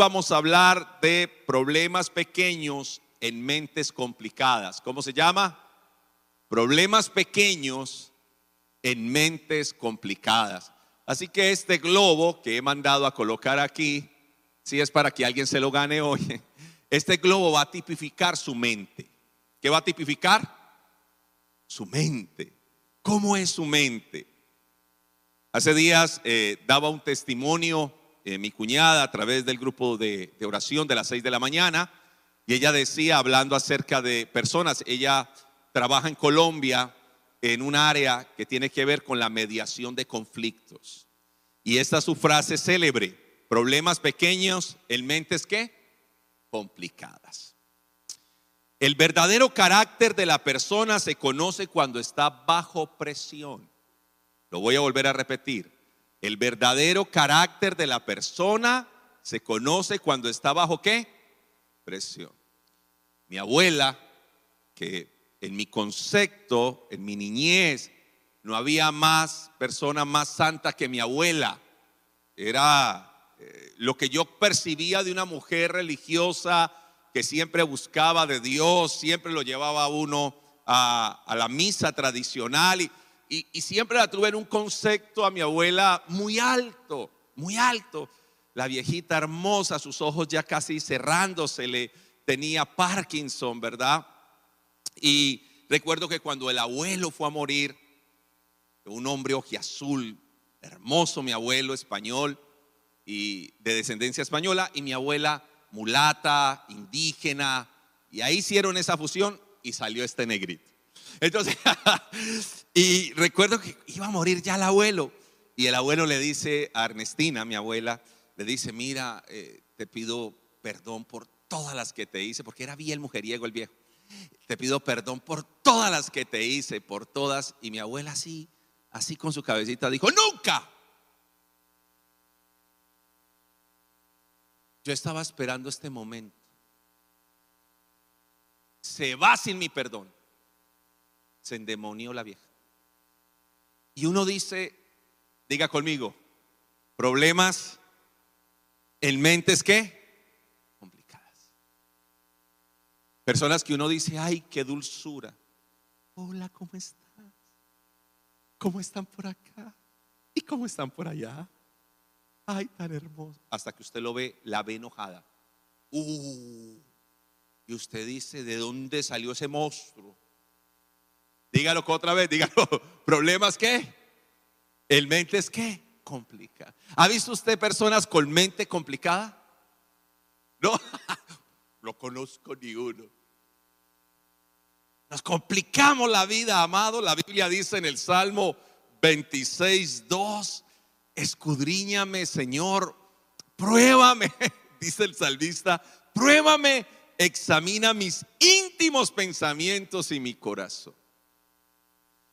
vamos a hablar de problemas pequeños en mentes complicadas. ¿Cómo se llama? Problemas pequeños en mentes complicadas. Así que este globo que he mandado a colocar aquí, si es para que alguien se lo gane hoy, este globo va a tipificar su mente. ¿Qué va a tipificar? Su mente. ¿Cómo es su mente? Hace días eh, daba un testimonio eh, mi cuñada a través del grupo de, oración de las seis de la mañana y ella decía, hablando acerca de personas, ella trabaja en Colombia en un área que tiene que ver con la mediación de conflictos. Y esta es su frase célebre, problemas pequeños en mentes que complicadas. El verdadero carácter de la persona se conoce cuando está bajo presión. Lo voy a volver a repetir. El verdadero carácter de la persona se conoce cuando está bajo qué? Presión. Mi abuela, que en mi concepto, en mi niñez, no había más persona más santa que mi abuela. Era eh, lo que yo percibía de una mujer religiosa que siempre buscaba de Dios, siempre lo llevaba uno a, la misa tradicional y, y siempre la tuve en un concepto a mi abuela muy alto, muy alto. La viejita hermosa, sus ojos ya casi cerrándose, le tenía Parkinson, ¿verdad? Y recuerdo que cuando el abuelo fue a morir, un hombre ojiazul, hermoso, mi abuelo español y de descendencia española, y mi abuela mulata, indígena, y ahí hicieron esa fusión y salió este negrito. Entonces, y recuerdo que iba a morir ya el abuelo, y el abuelo le dice a Ernestina, mi abuela, le dice, mira, eh, te pido perdón por todas las que te hice, porque era bien mujeriego el viejo. Te pido perdón por todas las que te hice, por todas. Y mi abuela así, así con su cabecita dijo, nunca. Yo estaba esperando este momento. Se va sin mi perdón. Se endemonió la vieja. Y uno dice, diga conmigo, problemas en mentes que Personas que uno dice, ay, qué dulzura. Hola, ¿cómo estás? ¿Cómo están por acá? ¿Y cómo están por allá? Ay, tan hermoso. Hasta que usted lo ve, la ve enojada. Uh, y usted dice, ¿de dónde salió ese monstruo? Dígalo otra vez, dígalo. ¿Problemas qué? El mente es qué? Complica. ¿Ha visto usted personas con mente complicada? No, no conozco ni uno. Nos complicamos la vida, amado. La Biblia dice en el Salmo 26, 2, escudriñame, Señor, pruébame, dice el salmista, pruébame, examina mis íntimos pensamientos y mi corazón.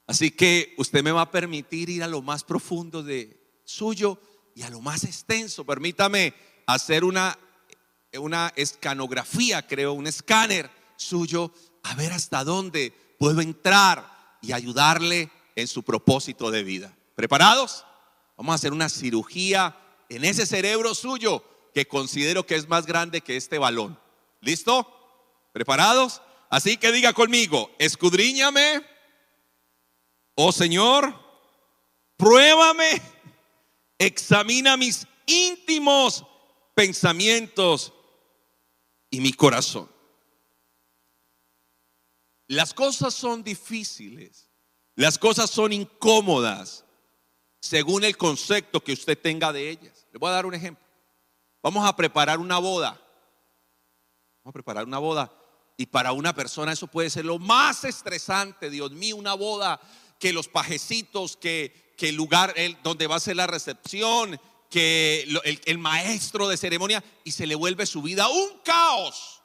Así que usted me va a permitir ir a lo más profundo de suyo y a lo más extenso. Permítame hacer una, una escanografía, creo, un escáner suyo a ver hasta dónde puedo entrar y ayudarle en su propósito de vida. ¿Preparados? Vamos a hacer una cirugía en ese cerebro suyo que considero que es más grande que este balón. ¿Listo? ¿Preparados? Así que diga conmigo, escudriñame, oh Señor, pruébame, examina mis íntimos pensamientos y mi corazón. Las cosas son difíciles, las cosas son incómodas, según el concepto que usted tenga de ellas. Le voy a dar un ejemplo. Vamos a preparar una boda. Vamos a preparar una boda. Y para una persona eso puede ser lo más estresante, Dios mío, una boda, que los pajecitos, que, que el lugar donde va a ser la recepción, que el, el maestro de ceremonia, y se le vuelve su vida un caos.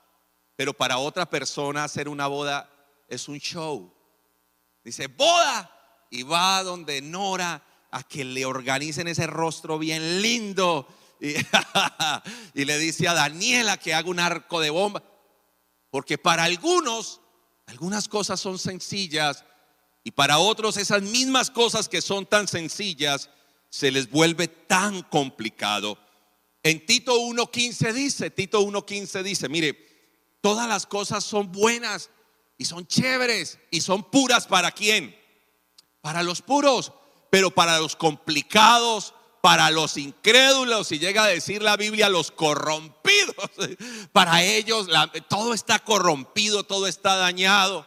Pero para otra persona hacer una boda es un show. Dice, boda. Y va donde Nora a que le organicen ese rostro bien lindo. Y, y le dice a Daniela que haga un arco de bomba. Porque para algunos, algunas cosas son sencillas. Y para otros esas mismas cosas que son tan sencillas se les vuelve tan complicado. En Tito 1.15 dice, Tito 1.15 dice, mire, todas las cosas son buenas y son chéveres y son puras para quién? Para los puros, pero para los complicados, para los incrédulos, y llega a decir la Biblia, los corrompidos, para ellos todo está corrompido, todo está dañado.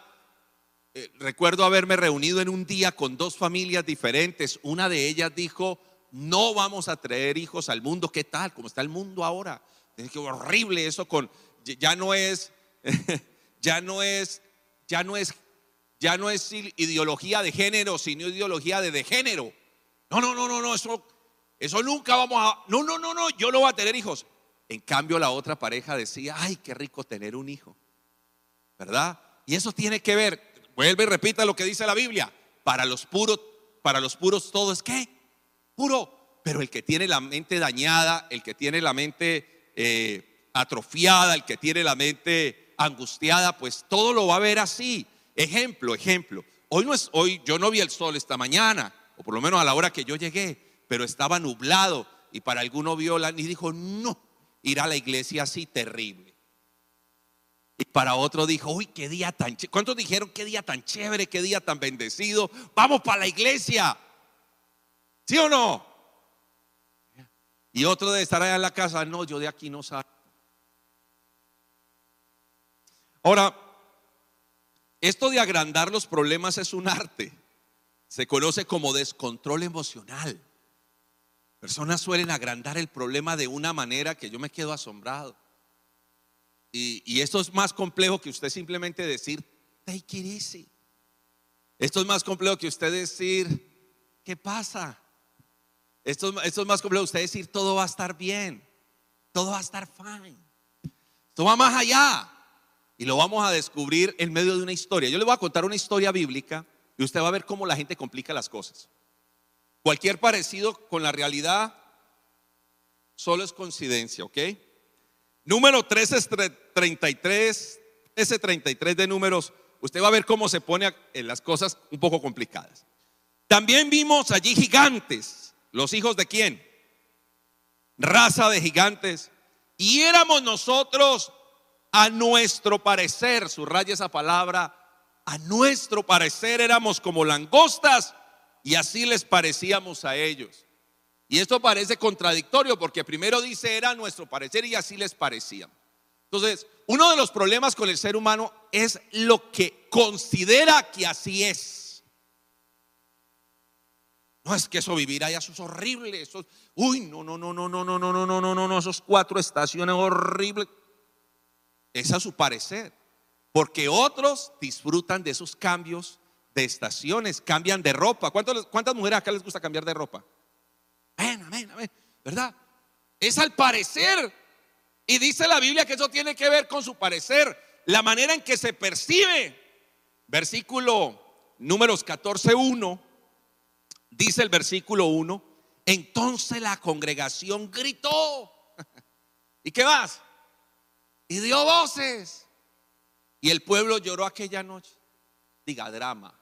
Eh, recuerdo haberme reunido en un día con dos familias diferentes. Una de ellas dijo, no vamos a traer hijos al mundo. ¿Qué tal? ¿Cómo está el mundo ahora? Qué horrible eso ya no es, ya no es, ya no es, ya no es ideología de género, sino ideología de, de género. No, no, no, no, no, eso, eso nunca vamos a, no, no, no, no, yo no voy a tener hijos. En cambio la otra pareja decía, ay, qué rico tener un hijo. ¿Verdad? Y eso tiene que ver, vuelve y repita lo que dice la Biblia, para los puros, para los puros todo es qué? puro. Pero el que tiene la mente dañada, el que tiene la mente eh, atrofiada, el que tiene la mente angustiada, pues todo lo va a ver así. Ejemplo, ejemplo. Hoy no es, hoy yo no vi el sol esta mañana, o por lo menos a la hora que yo llegué, pero estaba nublado y para alguno vio la y dijo, no, ir a la iglesia así terrible. Y para otro dijo, uy, qué día tan chévere. ¿Cuántos dijeron qué día tan chévere, qué día tan bendecido? Vamos para la iglesia. ¿Sí o no? Y otro de estar allá en la casa, no, yo de aquí no salgo. Ahora, esto de agrandar los problemas es un arte. Se conoce como descontrol emocional. Personas suelen agrandar el problema de una manera que yo me quedo asombrado. Y, esto es más complejo que usted simplemente decir, take it easy. Esto es más complejo que usted decir, ¿qué pasa? Esto, es más complejo. Usted decir, todo va a estar bien. Todo va a estar fine. Esto va más allá. Y lo vamos a descubrir en medio de una historia. Yo le voy a contar una historia bíblica y usted va a ver cómo la gente complica las cosas. Cualquier parecido con la realidad solo es coincidencia, ¿ok? Número 1333, 1333 de números. Usted va a ver cómo se pone en las cosas un poco complicadas. También vimos allí gigantes ¿Los hijos de quién? Raza de gigantes. Y éramos nosotros a nuestro parecer, subraya esa palabra, a nuestro parecer éramos como langostas y así les parecíamos a ellos. Y esto parece contradictorio porque primero dice era nuestro parecer y así les parecíamos. Entonces, uno de los problemas con el ser humano es lo que considera que así es. No es que eso vivir allá, eso es horrible. Eso, uy, no, no, no, no, no, no, no, no, no, no, no, no, esos cuatro estaciones horribles. Es a su parecer. Porque otros disfrutan de esos cambios de estaciones, cambian de ropa. ¿Cuántas mujeres acá les gusta cambiar de ropa? Amén, amén, amén. ¿Verdad? Es al parecer. Y dice la Biblia que eso tiene que ver con su parecer, la manera en que se percibe. Versículo números 14, 1 Dice el versículo 1, entonces la congregación gritó. ¿Y qué más? Y dio voces. Y el pueblo lloró aquella noche. Diga drama.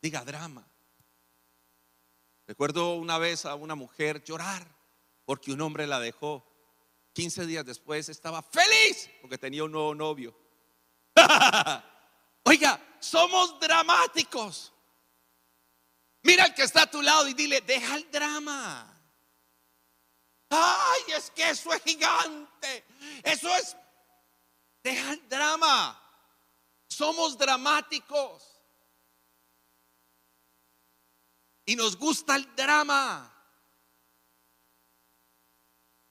Diga drama. Recuerdo una vez a una mujer llorar porque un hombre la dejó. 15 días después estaba feliz porque tenía un nuevo novio. Oiga, somos dramáticos. Mira al que está a tu lado y dile, deja el drama. Ay, es que eso es gigante. Eso es, deja el drama. Somos dramáticos. Y nos gusta el drama.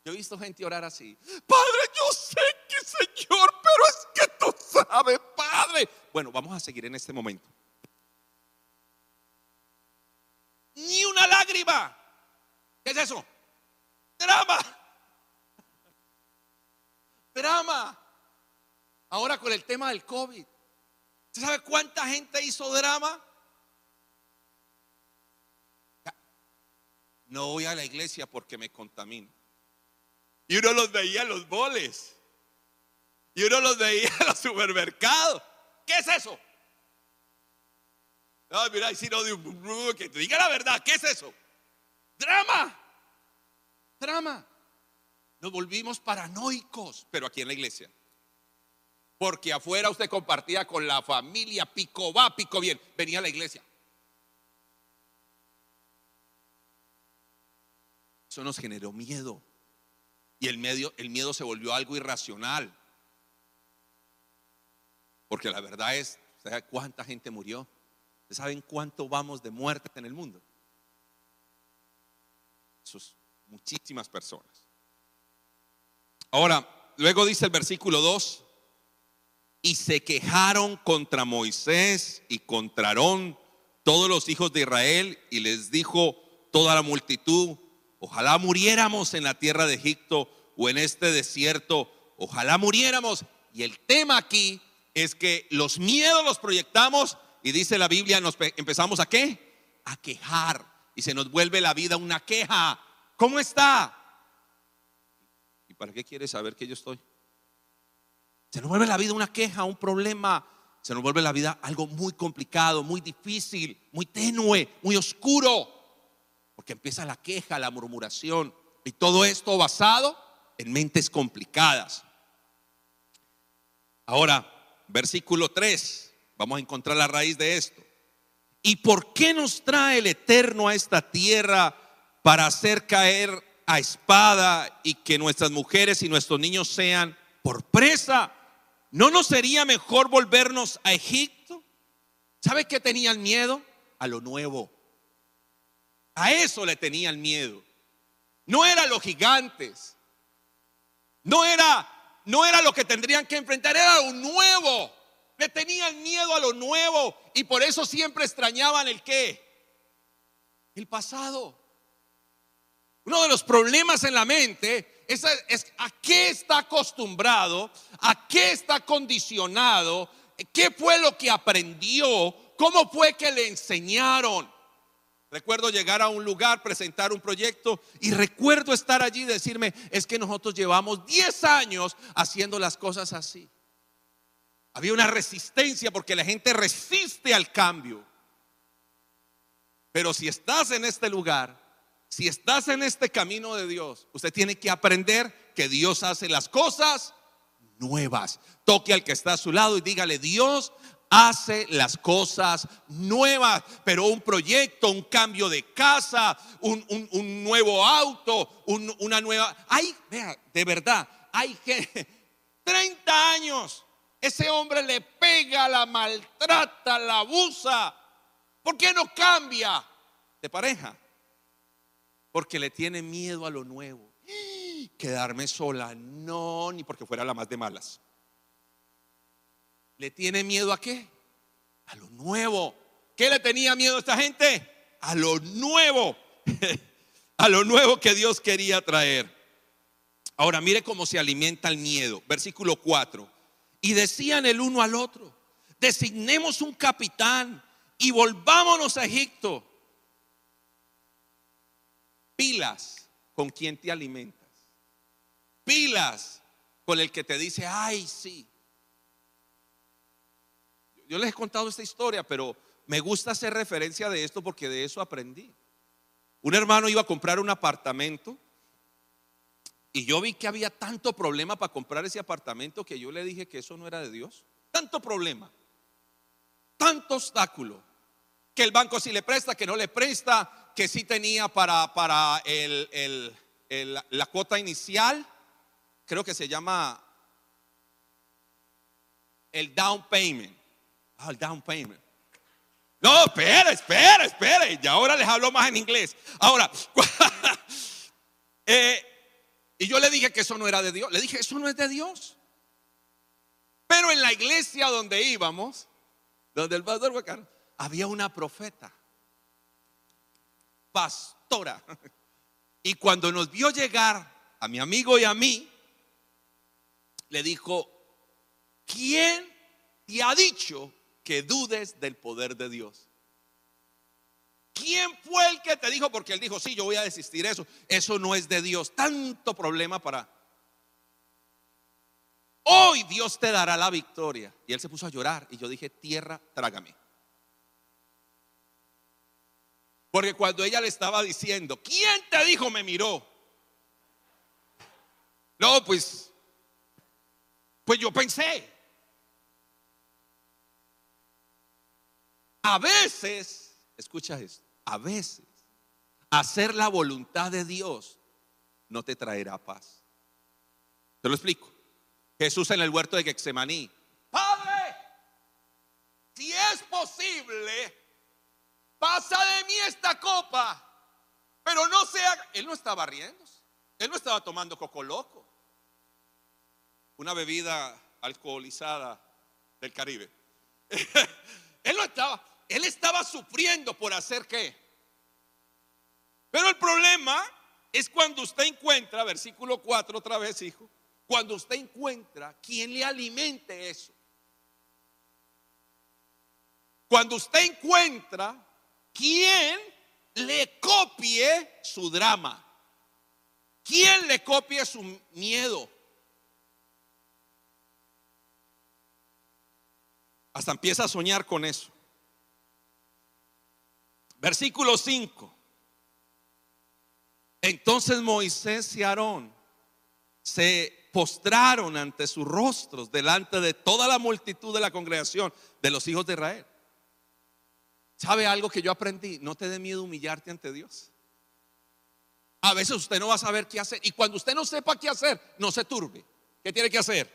Yo he visto gente orar así. Padre, yo sé que Señor, pero es que tú sabes, Padre. Bueno, vamos a seguir en este momento. ni una lágrima. ¿Qué es eso? Drama. Drama. Ahora con el tema del COVID. ¿Usted sabe cuánta gente hizo drama? No voy a la iglesia porque me contamino. Y uno los veía en los boles. Y uno los veía en los supermercados. ¿Qué es eso? Ay, mira, si no, que te diga la verdad, ¿qué es eso? Drama. Drama. nos volvimos paranoicos, pero aquí en la iglesia. Porque afuera usted compartía con la familia, pico va, pico bien, venía a la iglesia. Eso nos generó miedo. Y el, el miedo se volvió algo irracional. Porque la verdad es, ¿sabe cuánta gente murió? ¿Saben cuánto vamos de muerte en el mundo? Eso muchísimas personas. Ahora, luego dice el versículo 2, y se quejaron contra Moisés y contra Aarón todos los hijos de Israel y les dijo toda la multitud, ojalá muriéramos en la tierra de Egipto o en este desierto, ojalá muriéramos. Y el tema aquí es que los miedos los proyectamos y dice la Biblia, nos empezamos a qué? A quejar y se nos vuelve la vida una queja. ¿Cómo está? ¿Y para qué quiere saber que yo estoy? Se nos vuelve la vida una queja, un problema. Se nos vuelve la vida algo muy complicado, muy difícil, muy tenue, muy oscuro. Porque empieza la queja, la murmuración. Y todo esto basado en mentes complicadas. Ahora, versículo 3. Vamos a encontrar la raíz de esto. ¿Y por qué nos trae el Eterno a esta tierra para hacer caer a espada y que nuestras mujeres y nuestros niños sean por presa? ¿No nos sería mejor volvernos a Egipto? ¿Sabe qué tenían miedo? A lo nuevo. A eso le tenían miedo. No era los gigantes. No era no era lo que tendrían que enfrentar, era lo nuevo. Le tenían miedo a lo nuevo y por eso siempre extrañaban el qué? El pasado. Uno de los problemas en la mente es, a qué está acostumbrado, a qué está condicionado, qué fue lo que aprendió, cómo fue que le enseñaron. Recuerdo llegar a un lugar, presentar un proyecto y recuerdo estar allí y decirme, es que nosotros llevamos 10 años haciendo las cosas así. Había una resistencia porque la gente resiste al cambio. Pero si estás en este lugar, si estás en este camino de Dios, usted tiene que aprender que Dios hace las cosas nuevas. Toque al que está a su lado y dígale, Dios hace las cosas nuevas, pero un proyecto, un cambio de casa, un, nuevo auto, una nueva... Hay, vea, de verdad, hay que 30 años, ese hombre le pega, la maltrata, la abusa. ¿Por qué no cambia de pareja? porque le tiene miedo a lo nuevo. Quedarme sola, no, ni porque fuera la más de malas. ¿Le tiene miedo a qué? A lo nuevo. ¿Qué le tenía miedo a esta gente? A lo nuevo. a lo nuevo que Dios quería traer. Ahora mire cómo se alimenta el miedo. Versículo 4. Y decían el uno al otro, designemos un capitán y volvámonos a Egipto Pilas con quien te alimentas. Pilas con el que te dice, ay, sí. Yo les he contado esta historia, pero me gusta hacer referencia de esto porque de eso aprendí. Un hermano iba a comprar un apartamento y yo vi que había tanto problema para comprar ese apartamento que yo le dije que eso no era de Dios. Tanto problema, tanto obstáculo, que el banco si le presta, que no le presta, que sí tenía para, para la cuota inicial, creo que se llama el down payment. El down payment. No, espera, espera, espera. Y ahora les hablo más en inglés. Ahora, eh, y yo le dije que eso no era de Dios. Le dije, eso no es de Dios. Pero en la iglesia donde íbamos, donde el pastor había una profeta pastora. Y cuando nos vio llegar a mi amigo y a mí, le dijo, ¿quién te ha dicho que dudes del poder de Dios? ¿Quién fue el que te dijo? Porque él dijo, sí, yo voy a desistir eso. Eso no es de Dios. Tanto problema para... Hoy Dios te dará la victoria. Y él se puso a llorar y yo dije, tierra, trágame. Porque cuando ella le estaba diciendo, ¿quién te dijo? Me miró. No, pues, pues yo pensé. A veces, escucha esto, a veces hacer la voluntad de Dios no te traerá paz. Te lo explico. Jesús en el huerto de Getsemaní. Padre, si es posible, pasa de mí esta copa, pero no sea, él no estaba riéndose, él no estaba tomando coco loco, una bebida alcoholizada del Caribe. él no estaba, él estaba sufriendo por hacer qué. Pero el problema es cuando usted encuentra, versículo 4 otra vez, hijo, cuando usted encuentra quien le alimente eso. Cuando usted encuentra quien le copie su drama, quien le copie su miedo. Hasta empieza a soñar con eso. Versículo 5. Entonces Moisés y Aarón se postraron ante sus rostros delante de toda la multitud de la congregación de los hijos de Israel. ¿Sabe algo que yo aprendí? No te dé miedo humillarte ante Dios. A veces usted no va a saber qué hacer. Y cuando usted no sepa qué hacer, no se turbe. ¿Qué tiene que hacer?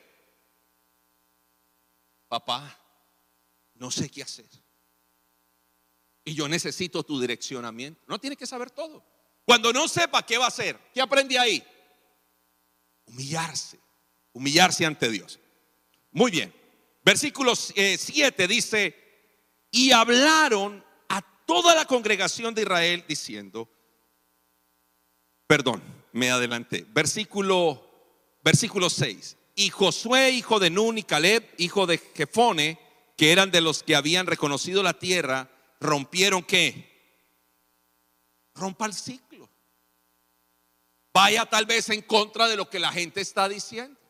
Papá, no sé qué hacer. Y yo necesito tu direccionamiento. No tiene que saber todo. Cuando no sepa qué va a hacer, ¿qué aprendí ahí? Humillarse, humillarse ante Dios. Muy bien. Versículo 7 eh, dice, y hablaron a toda la congregación de Israel diciendo, perdón, me adelanté. Versículo, versículo 6. Y Josué, hijo de Nun, y Caleb, hijo de Jefone, que eran de los que habían reconocido la tierra, rompieron qué? Rompa el ciclo. Vaya tal vez en contra de lo que la gente está diciendo.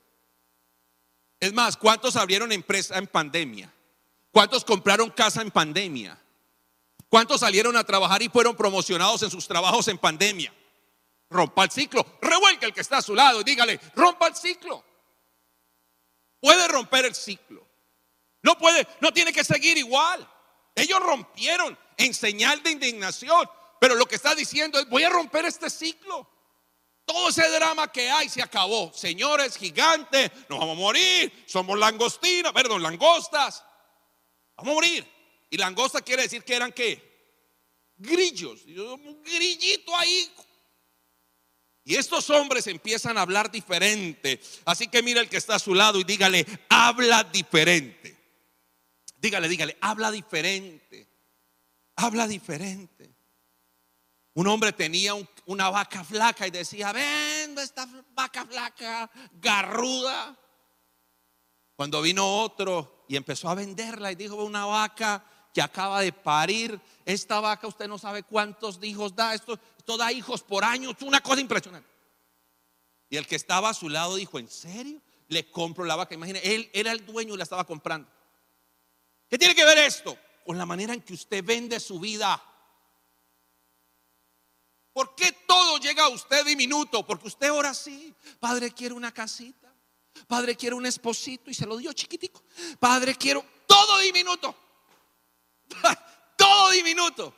Es más, ¿cuántos abrieron empresa en pandemia? ¿Cuántos compraron casa en pandemia? ¿Cuántos salieron a trabajar y fueron promocionados en sus trabajos en pandemia? Rompa el ciclo. Revuelca el que está a su lado y dígale, rompa el ciclo. Puede romper el ciclo. No puede, no tiene que seguir igual. Ellos rompieron en señal de indignación, pero lo que está diciendo es, voy a romper este ciclo. Todo ese drama que hay se acabó. Señores, gigantes, nos vamos a morir. Somos langostinas, perdón, langostas. Vamos a morir. Y langosta quiere decir que eran qué? Grillos. Un grillito ahí. Y estos hombres empiezan a hablar diferente. Así que mira el que está a su lado y dígale, habla diferente. Dígale, dígale, habla diferente. Habla diferente. Un hombre tenía una vaca flaca y decía, ven esta vaca flaca, garruda. Cuando vino otro y empezó a venderla y dijo, una vaca que acaba de parir, esta vaca usted no sabe cuántos hijos da, esto, esto da hijos por año, una cosa impresionante. Y el que estaba a su lado dijo, ¿en serio? Le compro la vaca, imagine, él era el dueño y la estaba comprando. ¿Qué tiene que ver esto? Con la manera en que usted vende su vida. ¿Por qué todo llega a usted diminuto? Porque usted ora así. Padre, quiere una casita. Padre, quiere un esposito y se lo dio chiquitico. Padre, quiero todo diminuto. todo diminuto.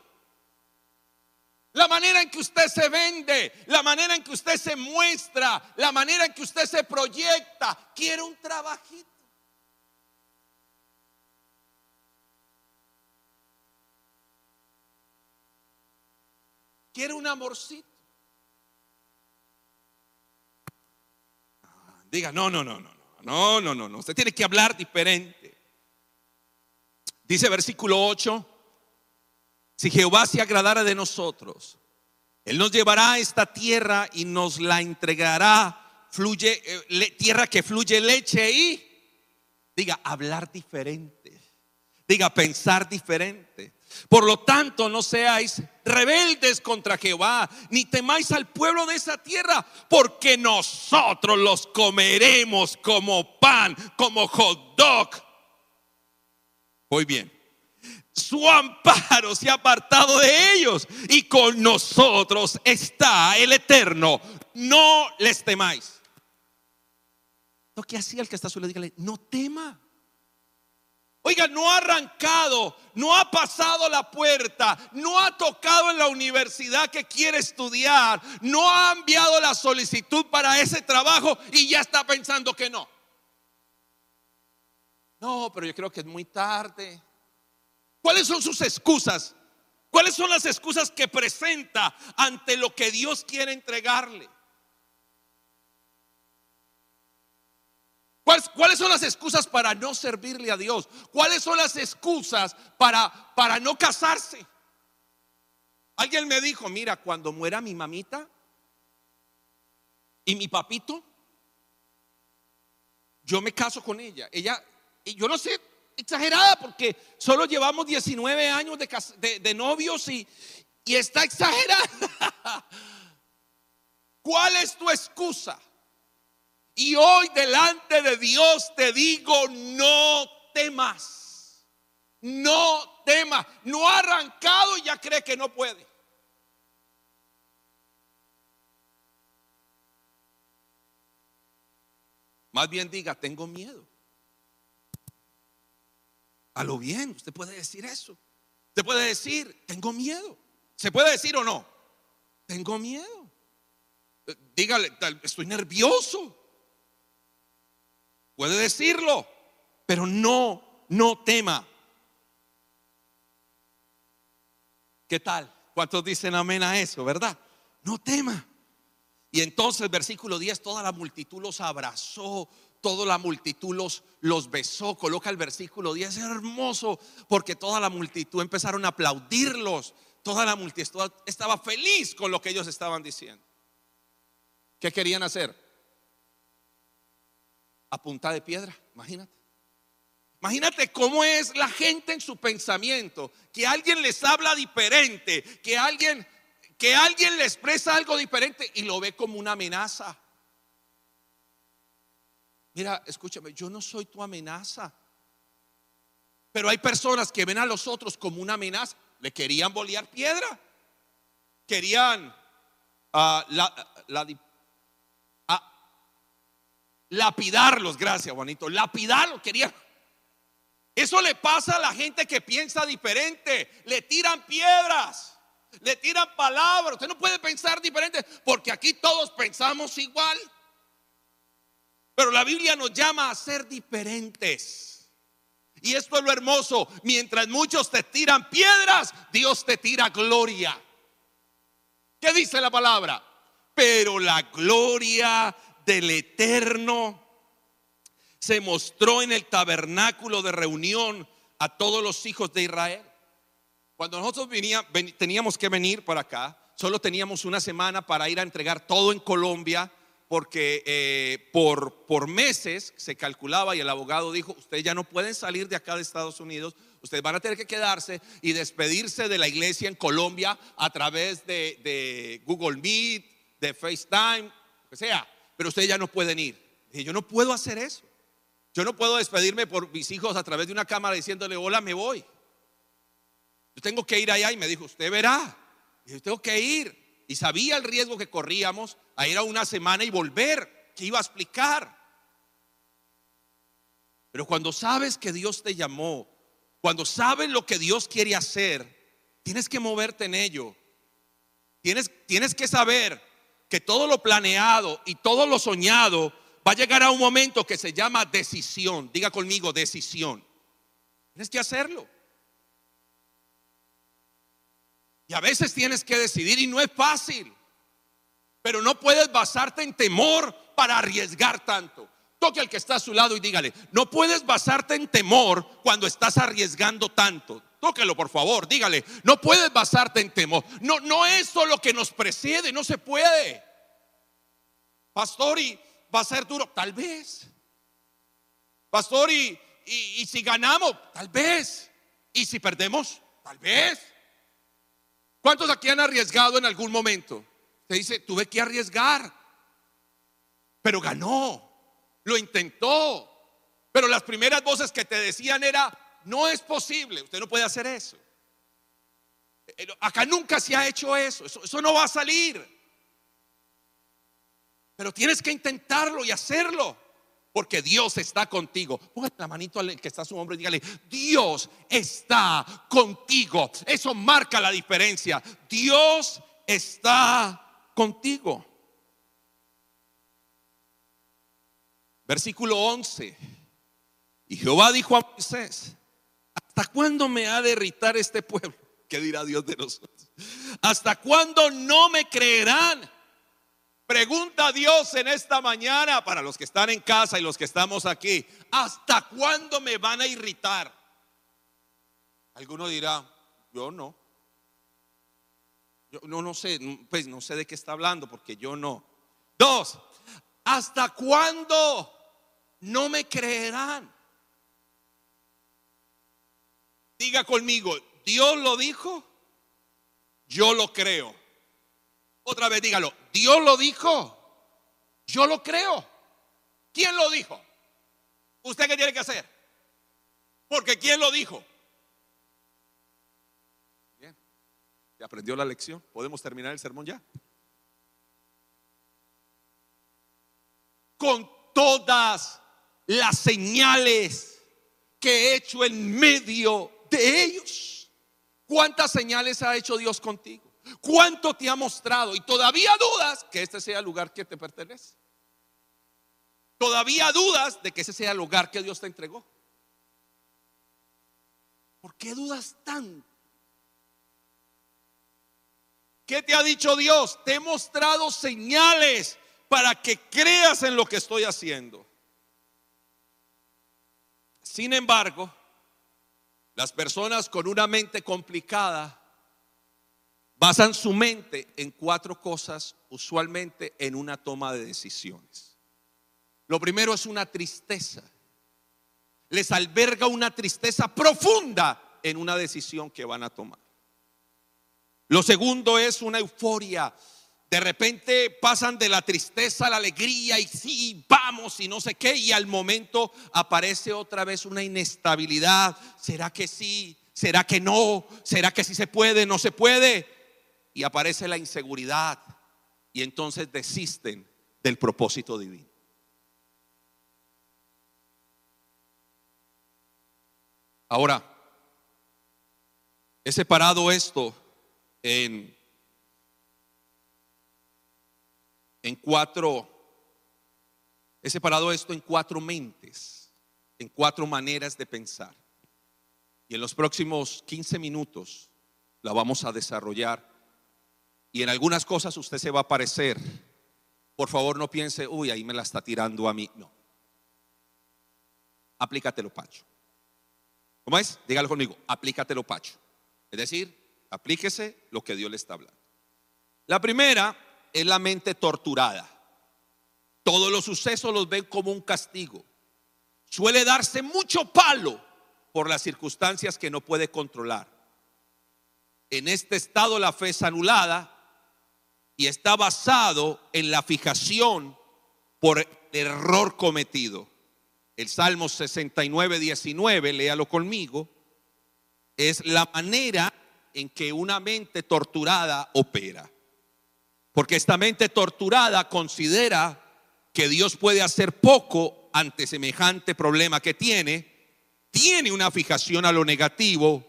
La manera en que usted se vende, la manera en que usted se muestra, la manera en que usted se proyecta. Quiere un trabajito. Quiere un amorcito. Diga, no, no, no, no, no, no, no, no. Usted tiene que hablar diferente. Dice versículo 8, si Jehová se agradara de nosotros, Él nos llevará a esta tierra y nos la entregará, fluye, eh, tierra que fluye leche y, diga, hablar diferente, diga, pensar diferente. Por lo tanto, no seáis rebeldes contra Jehová, ni temáis al pueblo de esa tierra, porque nosotros los comeremos como pan, como hot dog. Muy bien. Su amparo se ha apartado de ellos y con nosotros está el eterno. No les temáis. toque así al que está solo, dígale, no tema. Oiga, no ha arrancado, no ha pasado la puerta, no ha tocado en la universidad que quiere estudiar, no ha enviado la solicitud para ese trabajo y ya está pensando que no. No, pero yo creo que es muy tarde. ¿Cuáles son sus excusas? ¿Cuáles son las excusas que presenta ante lo que Dios quiere entregarle? ¿Cuáles, son las excusas para no servirle a Dios? ¿Cuáles son las excusas para, para no casarse? Alguien me dijo, mira, cuando muera mi mamita y mi papito, yo me caso con ella. Ella, y yo no sé, exagerada porque solo llevamos 19 años de, de novios y, y está exagerada. ¿Cuál es tu excusa? Y hoy delante de Dios te digo, no temas. No temas. No ha arrancado y ya cree que no puede. Más bien diga, tengo miedo. A lo bien, usted puede decir eso. Usted puede decir, tengo miedo. ¿Se puede decir o no? Tengo miedo. Dígale, estoy nervioso. Puede decirlo, pero no, no tema. ¿Qué tal? ¿Cuántos dicen amén a eso, verdad? No tema. Y entonces, versículo 10, toda la multitud los abrazó, toda la multitud los, los besó. Coloca el versículo 10, es hermoso, porque toda la multitud empezaron a aplaudirlos. Toda la multitud estaba feliz con lo que ellos estaban diciendo. ¿Qué querían hacer? A punta de piedra, imagínate. Imagínate cómo es la gente en su pensamiento, que alguien les habla diferente, que alguien que alguien le expresa algo diferente y lo ve como una amenaza. Mira, escúchame, yo no soy tu amenaza. Pero hay personas que ven a los otros como una amenaza. Le querían bolear piedra. Querían uh, la, la, Lapidarlos, gracias Juanito. Lapidarlos, quería. Eso le pasa a la gente que piensa diferente. Le tiran piedras, le tiran palabras. Usted no puede pensar diferente porque aquí todos pensamos igual. Pero la Biblia nos llama a ser diferentes. Y esto es lo hermoso. Mientras muchos te tiran piedras, Dios te tira gloria. ¿Qué dice la palabra? Pero la gloria del eterno se mostró en el tabernáculo de reunión a todos los hijos de Israel. Cuando nosotros teníamos que venir para acá, solo teníamos una semana para ir a entregar todo en Colombia, porque eh, por, por meses se calculaba y el abogado dijo, ustedes ya no pueden salir de acá de Estados Unidos, ustedes van a tener que quedarse y despedirse de la iglesia en Colombia a través de, de Google Meet, de FaceTime, lo que sea pero ustedes ya no pueden ir. Dije, yo no puedo hacer eso. Yo no puedo despedirme por mis hijos a través de una cámara diciéndole, hola, me voy. Yo tengo que ir allá y me dijo, usted verá. Y yo tengo que ir. Y sabía el riesgo que corríamos a ir a una semana y volver, que iba a explicar. Pero cuando sabes que Dios te llamó, cuando sabes lo que Dios quiere hacer, tienes que moverte en ello. Tienes, tienes que saber que todo lo planeado y todo lo soñado va a llegar a un momento que se llama decisión. Diga conmigo, decisión. Tienes que hacerlo. Y a veces tienes que decidir y no es fácil. Pero no puedes basarte en temor para arriesgar tanto. Toque al que está a su lado y dígale, no puedes basarte en temor cuando estás arriesgando tanto. Tóquelo, por favor, dígale, no puedes basarte en temor. No, no es lo que nos precede, no se puede. Pastor, y va a ser duro, tal vez. Pastor, y, y si ganamos, tal vez. Y si perdemos, tal vez. ¿Cuántos aquí han arriesgado en algún momento? Se dice, tuve que arriesgar, pero ganó lo intentó. Pero las primeras voces que te decían era, no es posible, usted no puede hacer eso. Eh, acá nunca se ha hecho eso, eso, no va a salir. Pero tienes que intentarlo y hacerlo. porque Dios está contigo. Póngale la manito al que está su hombro y dígale, Dios está contigo. Eso marca la diferencia. Dios está contigo. Versículo 11. Y Jehová dijo a Moisés, ¿hasta cuándo me ha de irritar este pueblo? ¿Qué dirá Dios de nosotros? ¿Hasta cuándo no me creerán? Pregunta a Dios en esta mañana para los que están en casa y los que estamos aquí. ¿Hasta cuándo me van a irritar? Alguno dirá, yo no. Yo no, no sé, pues no sé de qué está hablando porque yo no. Dos, ¿hasta cuándo no me creerán? Diga conmigo, Dios lo dijo, yo lo creo. Otra vez dígalo, Dios lo dijo, yo lo creo. ¿Quién lo dijo? ¿Usted qué tiene que hacer? Porque ¿quién lo dijo? Bien, ya aprendió la lección. ¿Podemos terminar el sermón ya? Con todas las señales que he hecho en medio ellos. ¿Cuántas señales ha hecho Dios contigo? ¿Cuánto te ha mostrado? Y todavía dudas que este sea el lugar que te pertenece. Todavía dudas de que ese sea el lugar que Dios te entregó. ¿Por qué dudas tanto? ¿Qué te ha dicho Dios? Te he mostrado señales para que creas en lo que estoy haciendo. Sin embargo, las personas con una mente complicada basan su mente en cuatro cosas, usualmente en una toma de decisiones. Lo primero es una tristeza. Les alberga una tristeza profunda en una decisión que van a tomar. Lo segundo es una euforia de repente pasan de la tristeza a la alegría y sí, vamos y no sé qué, y al momento aparece otra vez una inestabilidad. ¿Será que sí? ¿Será que no? ¿Será que sí se puede? ¿No se puede? Y aparece la inseguridad y entonces desisten del propósito divino. Ahora, he separado esto en en cuatro, he separado esto en cuatro mentes, en cuatro maneras de pensar. Y en los próximos 15 minutos la vamos a desarrollar. Y en algunas cosas usted se va a parecer. Por favor, no piense, uy, ahí me la está tirando a mí. No. Aplícatelo, Pacho. ¿Cómo es? Dígalo conmigo, aplícatelo, Pacho. Es decir, aplíquese lo que Dios le está hablando. La primera es la mente torturada. Todos los sucesos los ven como un castigo. Suele darse mucho palo por las circunstancias que no puede controlar. En este estado la fe es anulada y está basado en la fijación por error cometido. El Salmo 69, 19, léalo conmigo, es la manera en que una mente torturada opera. Porque esta mente torturada considera que Dios puede hacer poco ante semejante problema que tiene, tiene una fijación a lo negativo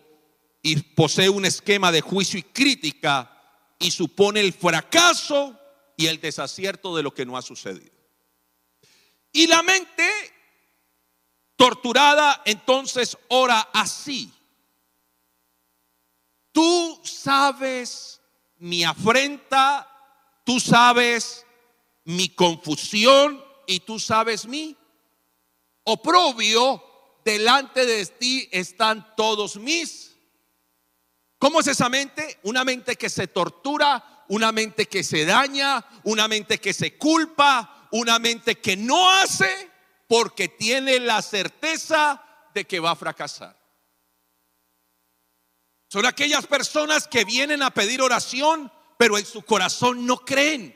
y posee un esquema de juicio y crítica y supone el fracaso y el desacierto de lo que no ha sucedido. Y la mente torturada entonces ora así. Tú sabes mi afrenta tú sabes mi confusión y tú sabes mi oprobio, delante de ti están todos mis. ¿Cómo es esa mente? Una mente que se tortura, una mente que se daña, una mente que se culpa, una mente que no hace porque tiene la certeza de que va a fracasar. Son aquellas personas que vienen a pedir oración pero en su corazón no creen.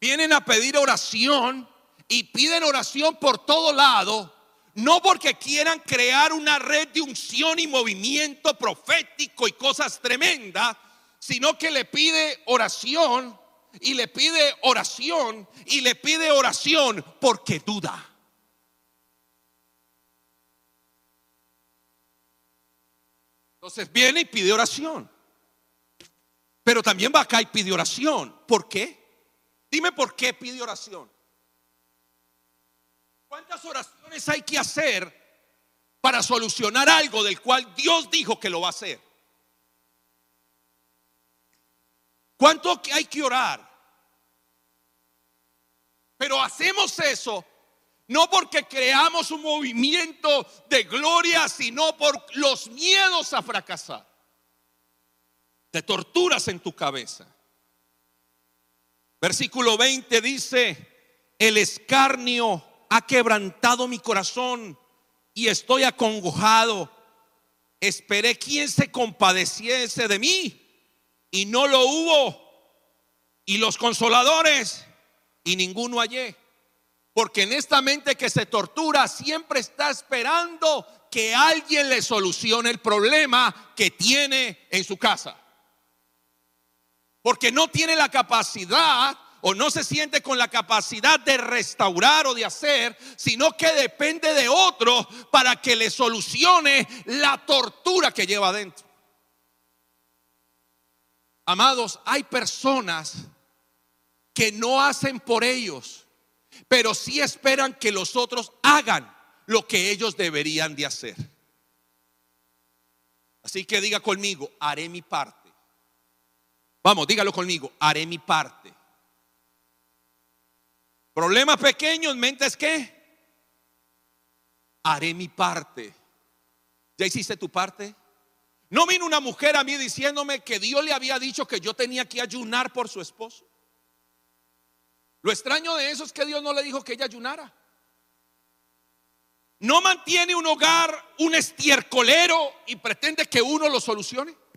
Vienen a pedir oración y piden oración por todo lado, no porque quieran crear una red de unción y movimiento profético y cosas tremendas, sino que le pide oración y le pide oración y le pide oración porque duda. Entonces viene y pide oración. Pero también va acá y pide oración. ¿Por qué? Dime por qué pide oración. ¿Cuántas oraciones hay que hacer para solucionar algo del cual Dios dijo que lo va a hacer? ¿Cuánto hay que orar? Pero hacemos eso no porque creamos un movimiento de gloria, sino por los miedos a fracasar. Te torturas en tu cabeza. Versículo 20 dice, el escarnio ha quebrantado mi corazón y estoy acongojado. Esperé quien se compadeciese de mí y no lo hubo. Y los consoladores y ninguno hallé. Porque en esta mente que se tortura siempre está esperando que alguien le solucione el problema que tiene en su casa. Porque no tiene la capacidad o no se siente con la capacidad de restaurar o de hacer, sino que depende de otro para que le solucione la tortura que lleva adentro. Amados, hay personas que no hacen por ellos, pero sí esperan que los otros hagan lo que ellos deberían de hacer. Así que diga conmigo, haré mi parte. Vamos, dígalo conmigo, haré mi parte. Problemas pequeños, mentes que haré mi parte. ¿Ya hiciste tu parte? No vino una mujer a mí diciéndome que Dios le había dicho que yo tenía que ayunar por su esposo. Lo extraño de eso es que Dios no le dijo que ella ayunara. No mantiene un hogar un estiercolero y pretende que uno lo solucione.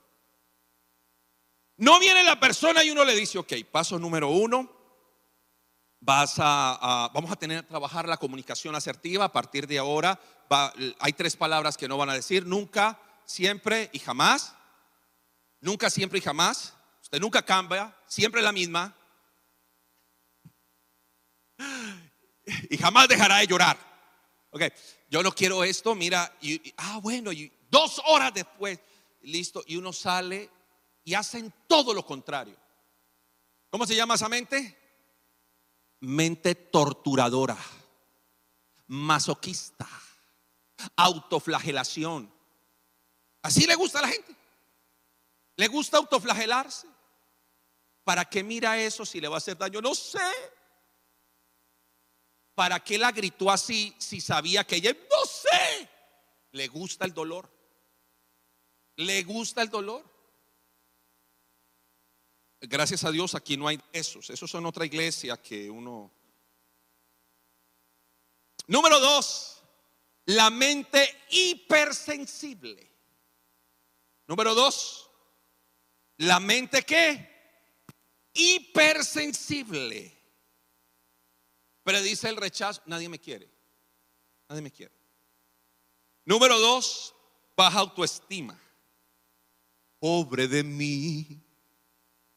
No viene la persona y uno le dice, ok, paso número uno, vamos a tener que trabajar la comunicación asertiva a partir de ahora. hay tres palabras que no van a decir, nunca, siempre y jamás. Nunca, siempre y jamás. Usted nunca cambia, siempre la misma. Y jamás dejará de llorar. Ok, yo no quiero esto, mira, ah, bueno, y dos horas después, listo, y uno sale y hacen todo lo contrario. ¿Cómo se llama esa mente? Mente torturadora, masoquista, autoflagelación. Así le gusta a la gente. Le gusta autoflagelarse. ¿Para qué mira eso si le va a hacer daño? No sé. ¿Para qué la gritó así si sabía que ella, no sé, le gusta el dolor? Le gusta el dolor. Gracias a Dios aquí no hay esos. Esos son otra iglesia que uno... Número dos, la mente hipersensible. Número dos, la mente qué? Hipersensible. Predice el rechazo, nadie me quiere. Nadie me quiere. Número dos, baja autoestima. Pobre de mí,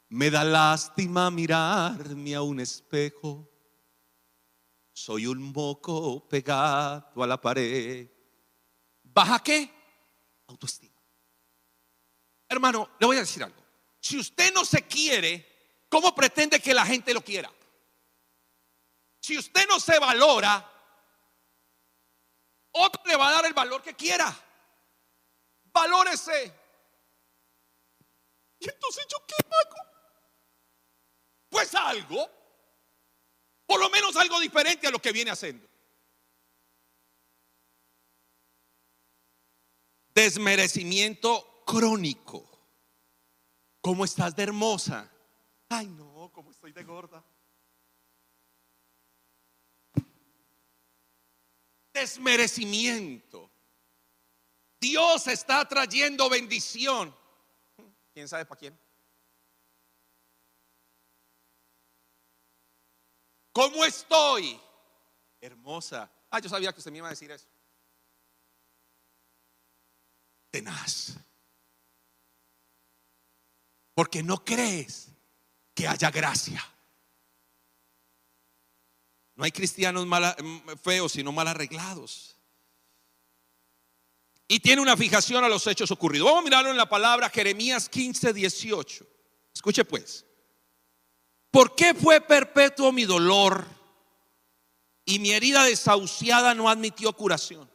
me da lástima mirarme a un espejo. Soy un moco pegado a la pared. ¿Baja qué? Autoestima. Hermano, le voy a decir algo. Si usted no se quiere, ¿cómo pretende que la gente lo quiera? Si usted no se valora, otro le va a dar el valor que quiera. Valórese. Y entonces yo qué hago? Pues algo, por lo menos algo diferente a lo que viene haciendo. Desmerecimiento crónico. ¿Cómo estás de hermosa? Ay, no, ¿cómo estoy de gorda? Desmerecimiento. Dios está trayendo bendición. ¿Quién sabe para quién? ¿Cómo estoy? Hermosa. Ah, yo sabía que usted me iba a decir eso. Tenaz. Porque no crees que haya gracia. No hay cristianos mal, feos, sino mal arreglados. Y tiene una fijación a los hechos ocurridos. Vamos a mirarlo en la palabra Jeremías 15, 18. Escuche pues. ¿Por qué fue perpetuo mi dolor y mi herida desahuciada no admitió curación?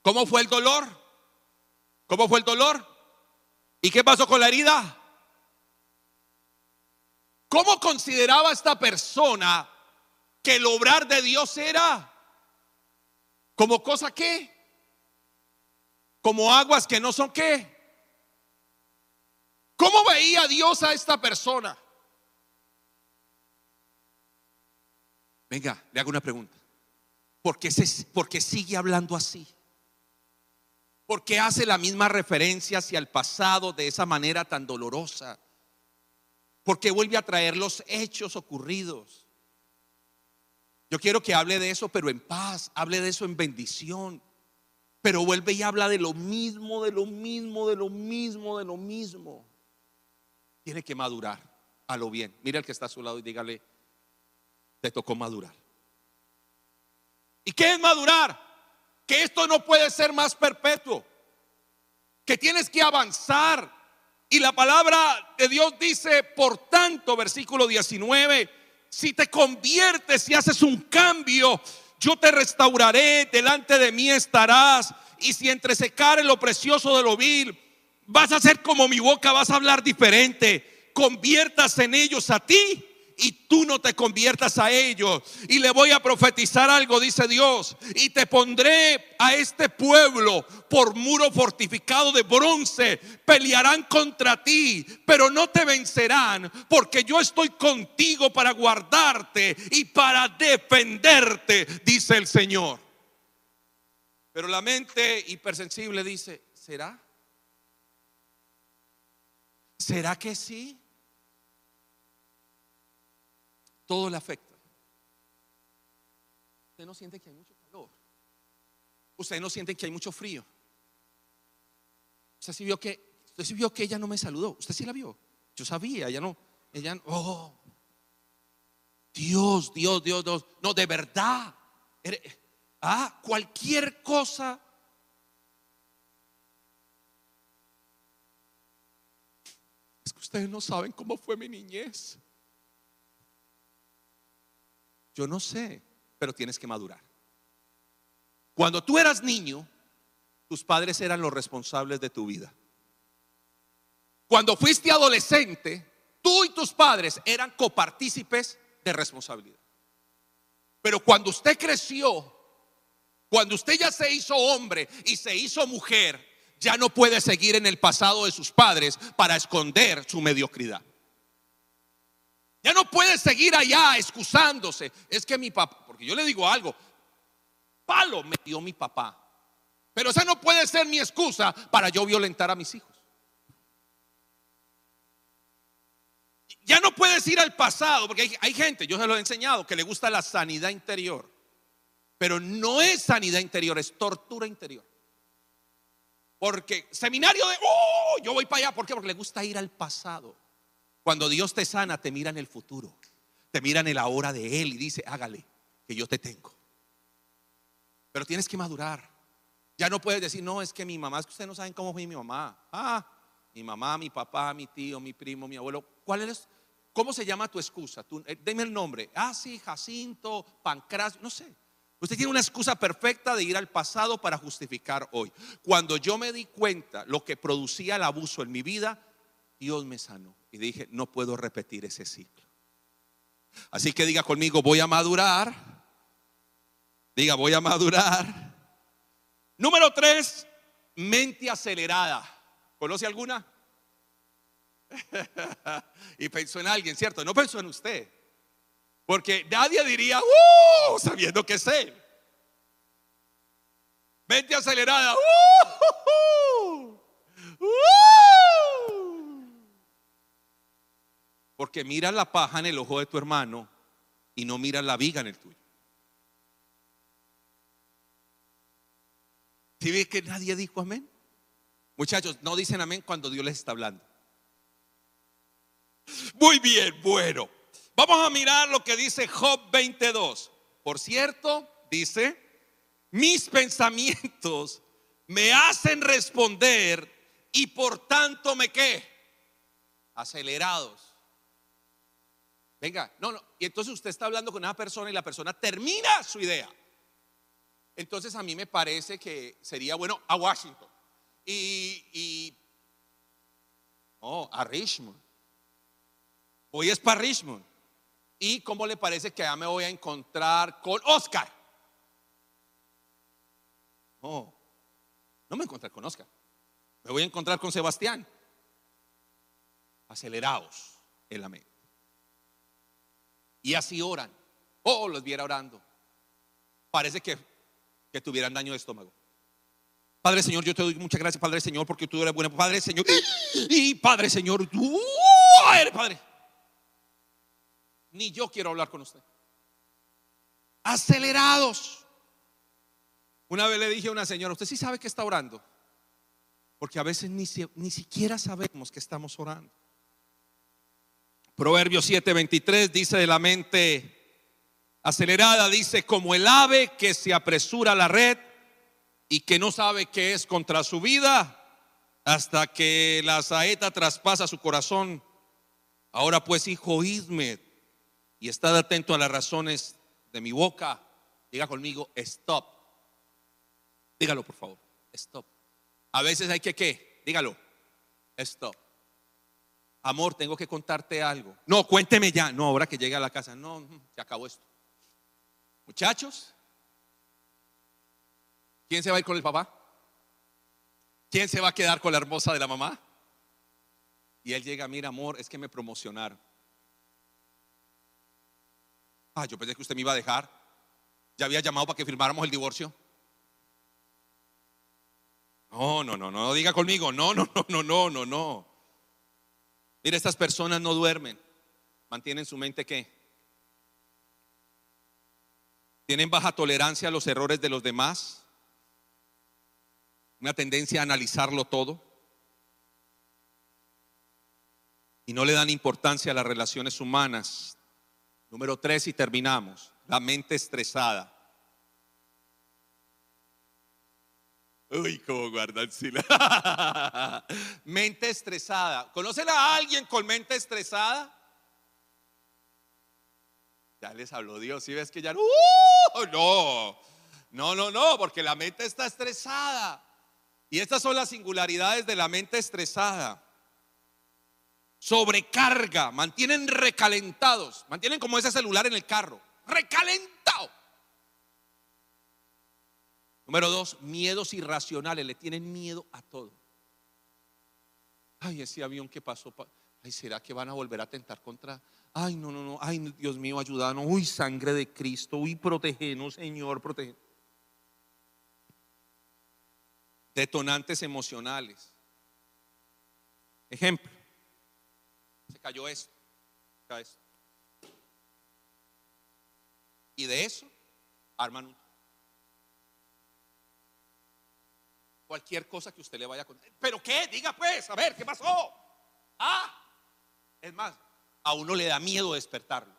¿Cómo fue el dolor? ¿Cómo fue el dolor? ¿Y qué pasó con la herida? ¿Cómo consideraba esta persona que el obrar de Dios era como cosa que, como aguas que no son qué. ¿Cómo veía Dios a esta persona? Venga, le hago una pregunta. ¿Por qué, sigue hablando así? ¿Por qué hace la misma referencia hacia el pasado de esa manera tan dolorosa? ¿Por qué vuelve a traer los hechos ocurridos? Yo quiero que hable de eso, pero en paz, hable de eso en bendición. Pero vuelve y habla de lo mismo, de lo mismo, de lo mismo, de lo mismo. Tiene que madurar a lo bien. Mira el que está a su lado y dígale, te tocó madurar. ¿Y qué es madurar? Que esto no puede ser más perpetuo. Que tienes que avanzar. Y la palabra de Dios dice, por tanto, versículo 19, si te conviertes y haces un cambio, yo te restauraré, delante de mí estarás. Y si entresecare lo precioso de lo vil, vas a ser como mi boca, vas a hablar diferente. Conviertas en ellos a ti y tú no te conviertas a ellos. Y le voy a profetizar algo, dice Dios. Y te pondré a este pueblo por muro fortificado de bronce. Pelearán contra ti, pero no te vencerán, porque yo estoy contigo para guardarte y para defenderte, dice el Señor. Pero la mente hipersensible dice, ¿será? ¿Será que sí? Todo le afecta. Usted no siente que hay mucho calor. Usted no siente que hay mucho frío. Usted sí vio que, usted sí vio que ella no me saludó. Usted sí la vio. Yo sabía, ella no, ella, oh, Dios, Dios, Dios, Dios. No, de verdad. Ah, cualquier cosa. Es que ustedes no saben cómo fue mi niñez. Yo no sé, pero tienes que madurar. Cuando tú eras niño, tus padres eran los responsables de tu vida. Cuando fuiste adolescente, tú y tus padres eran copartícipes de responsabilidad. Pero cuando usted creció, cuando usted ya se hizo hombre y se hizo mujer, ya no puede seguir en el pasado de sus padres para esconder su mediocridad. Ya no puede seguir allá excusándose. Es que mi papá, porque yo le digo algo, palo me dio mi papá. Pero esa no puede ser mi excusa para yo violentar a mis hijos. Ya no puedes ir al pasado, porque hay, gente, yo se lo he enseñado, que le gusta la sanidad interior. Pero no es sanidad interior, es tortura interior. Porque seminario de, oh, yo voy para allá, ¿por qué? Porque le gusta ir al pasado. Cuando Dios te sana, te mira en el futuro, te mira en el ahora de Él y dice, hágale, que yo te tengo. Pero tienes que madurar. Ya no puedes decir, no, es que mi mamá, es que ustedes no saben cómo fue mi mamá. Ah, mi mamá, mi papá, mi tío, mi primo, mi abuelo. ¿Cuál? ¿Cómo se llama tu excusa? Eh, deme el nombre. Ah, sí, Jacinto, Pancras, no sé. Usted tiene una excusa perfecta de ir al pasado para justificar hoy. Cuando yo me di cuenta lo que producía el abuso en mi vida, Dios me sanó y dije, no puedo repetir ese ciclo. Así que diga conmigo, voy a madurar. Diga, voy a madurar. Número tres, mente acelerada. ¿Conoce alguna? y pensó en alguien, ¿cierto? No pensó en usted. Porque nadie diría, ¡uh! Sabiendo que es él. Mente acelerada, ¡uh! Porque mira la paja en el ojo de tu hermano y no mira la viga en el tuyo. Si ves que nadie dijo amén? Muchachos, no dicen amén cuando Dios les está hablando. Muy bien, bueno. Vamos a mirar lo que dice Job 22. Por cierto, dice, mis pensamientos me hacen responder y por tanto me qué? Acelerados. Venga, no, no. Y entonces usted está hablando con una persona y la persona termina su idea. Entonces a mí me parece que sería bueno a Washington. Y, oh, a Richmond. Voy es para Richmond. ¿Y cómo le parece que allá me voy a encontrar con Oscar? No, no me encontrar con Oscar. Me voy a encontrar con Sebastián. Acelerados en la mente. Y así oran. Oh, los viera orando. Parece que, que tuvieran daño de estómago. Padre Señor, yo te doy muchas gracias, Padre Señor, porque tú eres bueno. Padre Señor. Y Padre Señor, tú eres Padre. Ni yo quiero hablar con usted. Acelerados. Una vez le dije a una señora, usted sí sabe que está orando. Porque a veces ni, ni siquiera sabemos que estamos orando. Proverbios 7:23 dice de la mente acelerada, dice como el ave que se apresura a la red y que no sabe qué es contra su vida hasta que la saeta traspasa su corazón. Ahora pues, hijo, oídme y estad atento a las razones de mi boca. Diga conmigo, stop. Dígalo, por favor, stop. A veces hay que, ¿qué? Dígalo, stop. Amor, tengo que contarte algo. No, cuénteme ya. No, ahora que llegue a la casa. No, se acabó esto. Muchachos, ¿quién se va a ir con el papá? ¿Quién se va a quedar con la hermosa de la mamá? Y él llega, mira, amor, es que me promocionaron. Ah, yo pensé que usted me iba a dejar. Ya había llamado para que firmáramos el divorcio. No, no, no, no, diga conmigo. No, no, no, no, no, no, no. Mira, estas personas no duermen. Mantienen su mente qué? Tienen baja tolerancia a los errores de los demás. Una tendencia a analizarlo todo. Y no le dan importancia a las relaciones humanas. Número tres y terminamos. La mente estresada. Uy, cómo guardan mente estresada. ¿Conocen a alguien con mente estresada? Ya les habló Dios. Si ves que ya no, ¡Uh! no, no, no, no, porque la mente está estresada. Y estas son las singularidades de la mente estresada. Sobrecarga, mantienen recalentados, mantienen como ese celular en el carro, recalentado. Número dos, miedos irracionales, le tienen miedo a todo. Ay, ese avión que pasó, ay, ¿será que van a volver a tentar contra? Ay, no, no, no, ay, Dios mío, ayúdanos, uy, sangre de Cristo, uy, protégenos, Señor, protege. Detonantes emocionales. Ejemplo, se cayó esto, se esto. Y de eso arman un cualquier cosa que usted le vaya a contar. ¿Pero qué? Diga pues, a ver, ¿qué pasó? Ah, es más, a uno le da miedo despertarlo.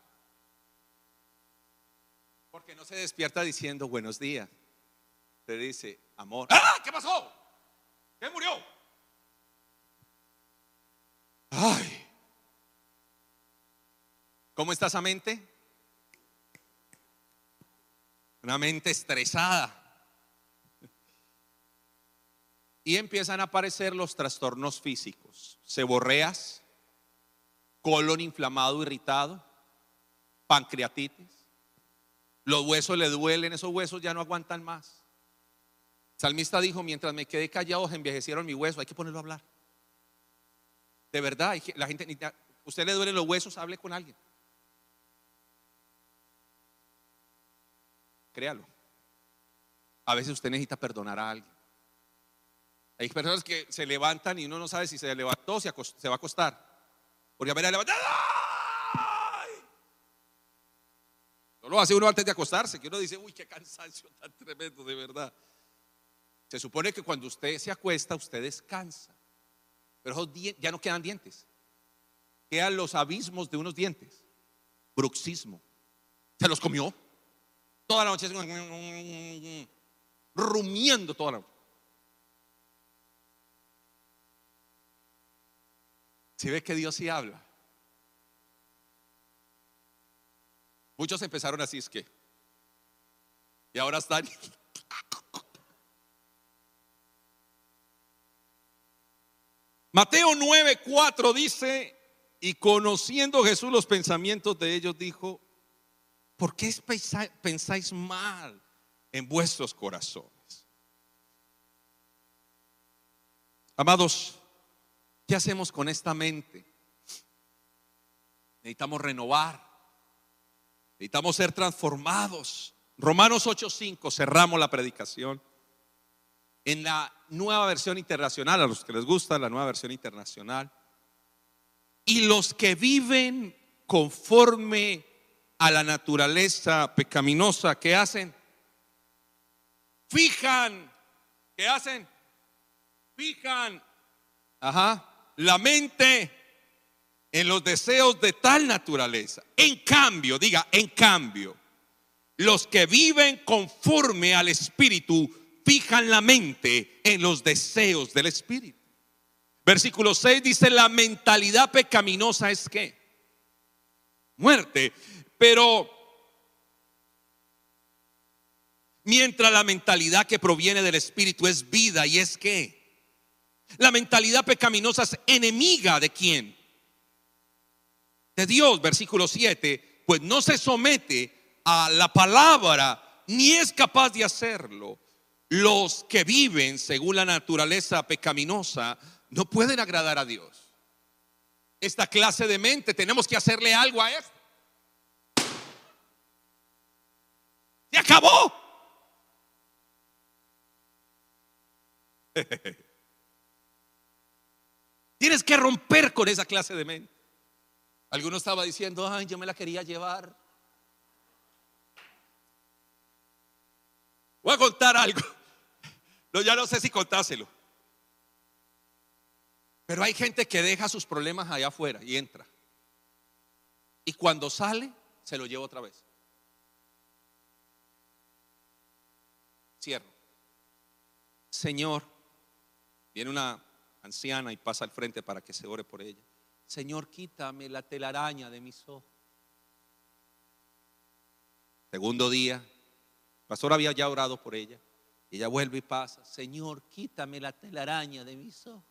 Porque no se despierta diciendo buenos días. Te dice, amor. ¡Ah! ¿Qué pasó? ¿Qué murió? Ay. ¿Cómo está esa mente? Una mente estresada y empiezan a aparecer los trastornos físicos, seborreas, colon inflamado, irritado, pancreatitis. Los huesos le duelen, esos huesos ya no aguantan más. salmista dijo, mientras me quedé callado, envejecieron mi hueso, hay que ponerlo a hablar. De verdad, la gente, usted le duelen los huesos, hable con alguien. Créalo. A veces usted necesita perdonar a alguien. Hay personas que se levantan y uno no sabe si se levantó o se, se va a acostar. Porque apenas levantado. No lo hace uno antes de acostarse, que uno dice, uy, qué cansancio tan tremendo, de verdad. Se supone que cuando usted se acuesta, usted descansa. Pero ya no quedan dientes. quedan los abismos de unos dientes. Bruxismo. Se los comió. Toda la noche rumiendo toda la noche. Si ve que Dios sí habla. Muchos empezaron así, es que. Y ahora están. Mateo 9:4 dice, y conociendo Jesús los pensamientos de ellos, dijo, ¿por qué pensáis mal en vuestros corazones? Amados, ¿qué hacemos con esta mente? Necesitamos renovar, necesitamos ser transformados. Romanos 8:5, cerramos la predicación. En la nueva versión internacional, a los que les gusta la nueva versión internacional, y los que viven conforme a la naturaleza pecaminosa, ¿qué hacen? Fijan, ¿qué hacen? Fijan, ajá, la mente en los deseos de tal naturaleza. En cambio, diga, en cambio, los que viven conforme al Espíritu fijan la mente en los deseos del Espíritu. Versículo 6 dice, la mentalidad pecaminosa es que muerte, pero mientras la mentalidad que proviene del Espíritu es vida y es que la mentalidad pecaminosa es enemiga de quién? De Dios, versículo 7, pues no se somete a la palabra ni es capaz de hacerlo. Los que viven según la naturaleza pecaminosa no pueden agradar a Dios. Esta clase de mente tenemos que hacerle algo a esto. Se acabó. Tienes que romper con esa clase de mente. Alguno estaba diciendo, ay, yo me la quería llevar. Voy a contar algo. No, ya no sé si contáselo. Pero hay gente que deja sus problemas allá afuera y entra. Y cuando sale, se lo lleva otra vez. Cierro. Señor, viene una anciana y pasa al frente para que se ore por ella. Señor, quítame la telaraña de mis ojos. Segundo día, el pastor había ya orado por ella. Y ella vuelve y pasa. Señor, quítame la telaraña de mis ojos.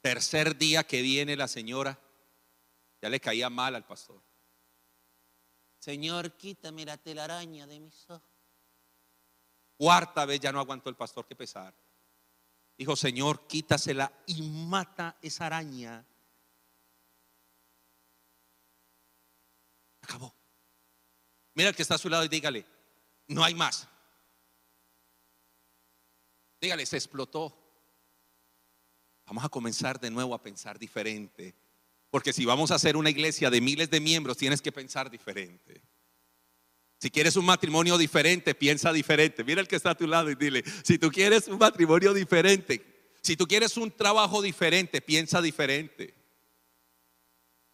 Tercer día que viene la señora, ya le caía mal al pastor. Señor, quítame la telaraña de mis ojos. Cuarta vez ya no aguantó el pastor que pesar. Dijo, Señor, quítasela y mata esa araña. Acabó. Mira el que está a su lado y dígale, no hay más. Dígale, se explotó. Vamos a comenzar de nuevo a pensar diferente. Porque si vamos a hacer una iglesia de miles de miembros, tienes que pensar diferente. Si quieres un matrimonio diferente, piensa diferente. Mira el que está a tu lado y dile, si tú quieres un matrimonio diferente, si tú quieres un trabajo diferente, piensa diferente.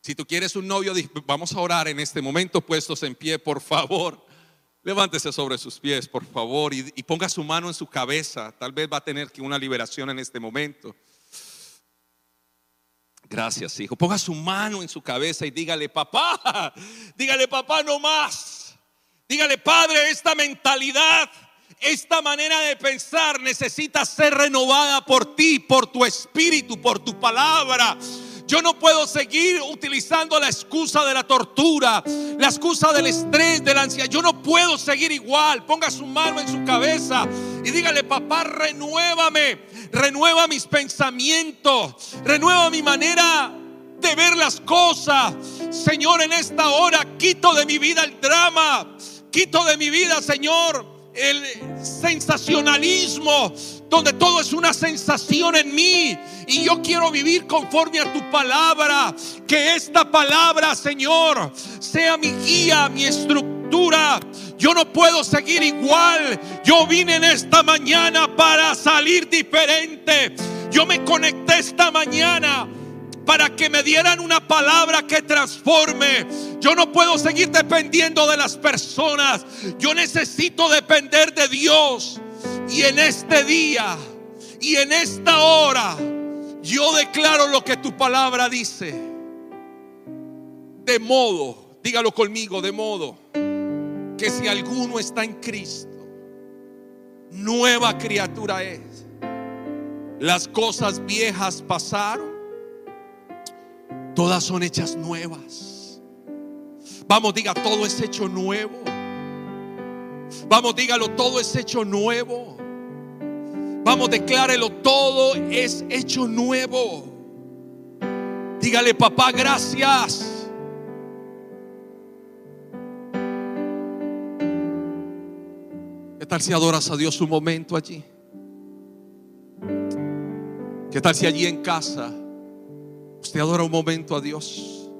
Si tú quieres un novio, vamos a orar en este momento puestos en pie, por favor. Levántese sobre sus pies, por favor, y, ponga su mano en su cabeza. Tal vez va a tener que una liberación en este momento. Gracias, hijo. Ponga su mano en su cabeza y dígale, papá, dígale, papá, no más. Dígale, padre, esta mentalidad, esta manera de pensar necesita ser renovada por ti, por tu espíritu, por tu palabra. Yo no puedo seguir utilizando la excusa de la tortura, la excusa del estrés, de la ansiedad. Yo no puedo seguir igual. Ponga su mano en su cabeza y dígale, papá, renuévame, renueva mis pensamientos, renueva mi manera de ver las cosas. Señor, en esta hora quito de mi vida el drama, quito de mi vida, Señor, el sensacionalismo, donde todo es una sensación en mí. Y yo quiero vivir conforme a tu palabra. Que esta palabra, Señor, sea mi guía, mi estructura. Yo no puedo seguir igual. Yo vine en esta mañana para salir diferente. Yo me conecté esta mañana para que me dieran una palabra que transforme. Yo no puedo seguir dependiendo de las personas. Yo necesito depender de Dios. Y en este día y en esta hora, yo declaro lo que tu palabra dice. De modo, dígalo conmigo, de modo que si alguno está en Cristo, nueva criatura es. Las cosas viejas pasaron, todas son hechas nuevas. Vamos, diga, todo es hecho nuevo. Vamos, dígalo, todo es hecho nuevo. Vamos, declárelo, todo es hecho nuevo. Dígale, papá, gracias. ¿Qué tal si adoras a Dios un momento allí? ¿Qué tal si allí en casa usted adora un momento a Dios?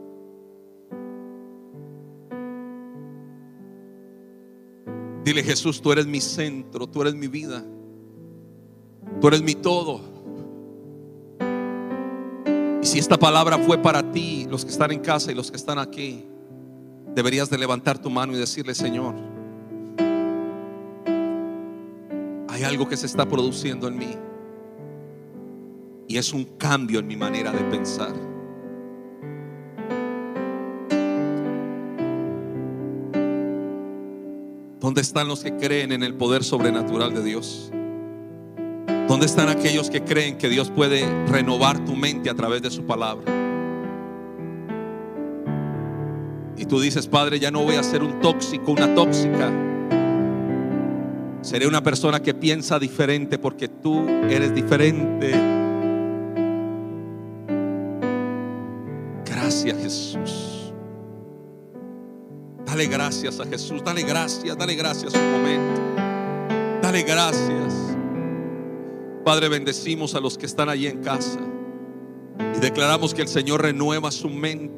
Dile Jesús, tú eres mi centro, tú eres mi vida, tú eres mi todo. Y si esta palabra fue para ti, los que están en casa y los que están aquí, deberías de levantar tu mano y decirle, Señor, hay algo que se está produciendo en mí. Y es un cambio en mi manera de pensar. ¿Dónde están los que creen en el poder sobrenatural de Dios? ¿Dónde están aquellos que creen que Dios puede renovar tu mente a través de su palabra? Y tú dices, Padre, ya no voy a ser un tóxico, una tóxica. Seré una persona que piensa diferente porque tú eres diferente. Gracias Jesús. Dale gracias a Jesús. Dale gracias, dale gracias un momento. Dale gracias. Padre, bendecimos a los que están allí en casa. Y declaramos que el Señor renueva su mente.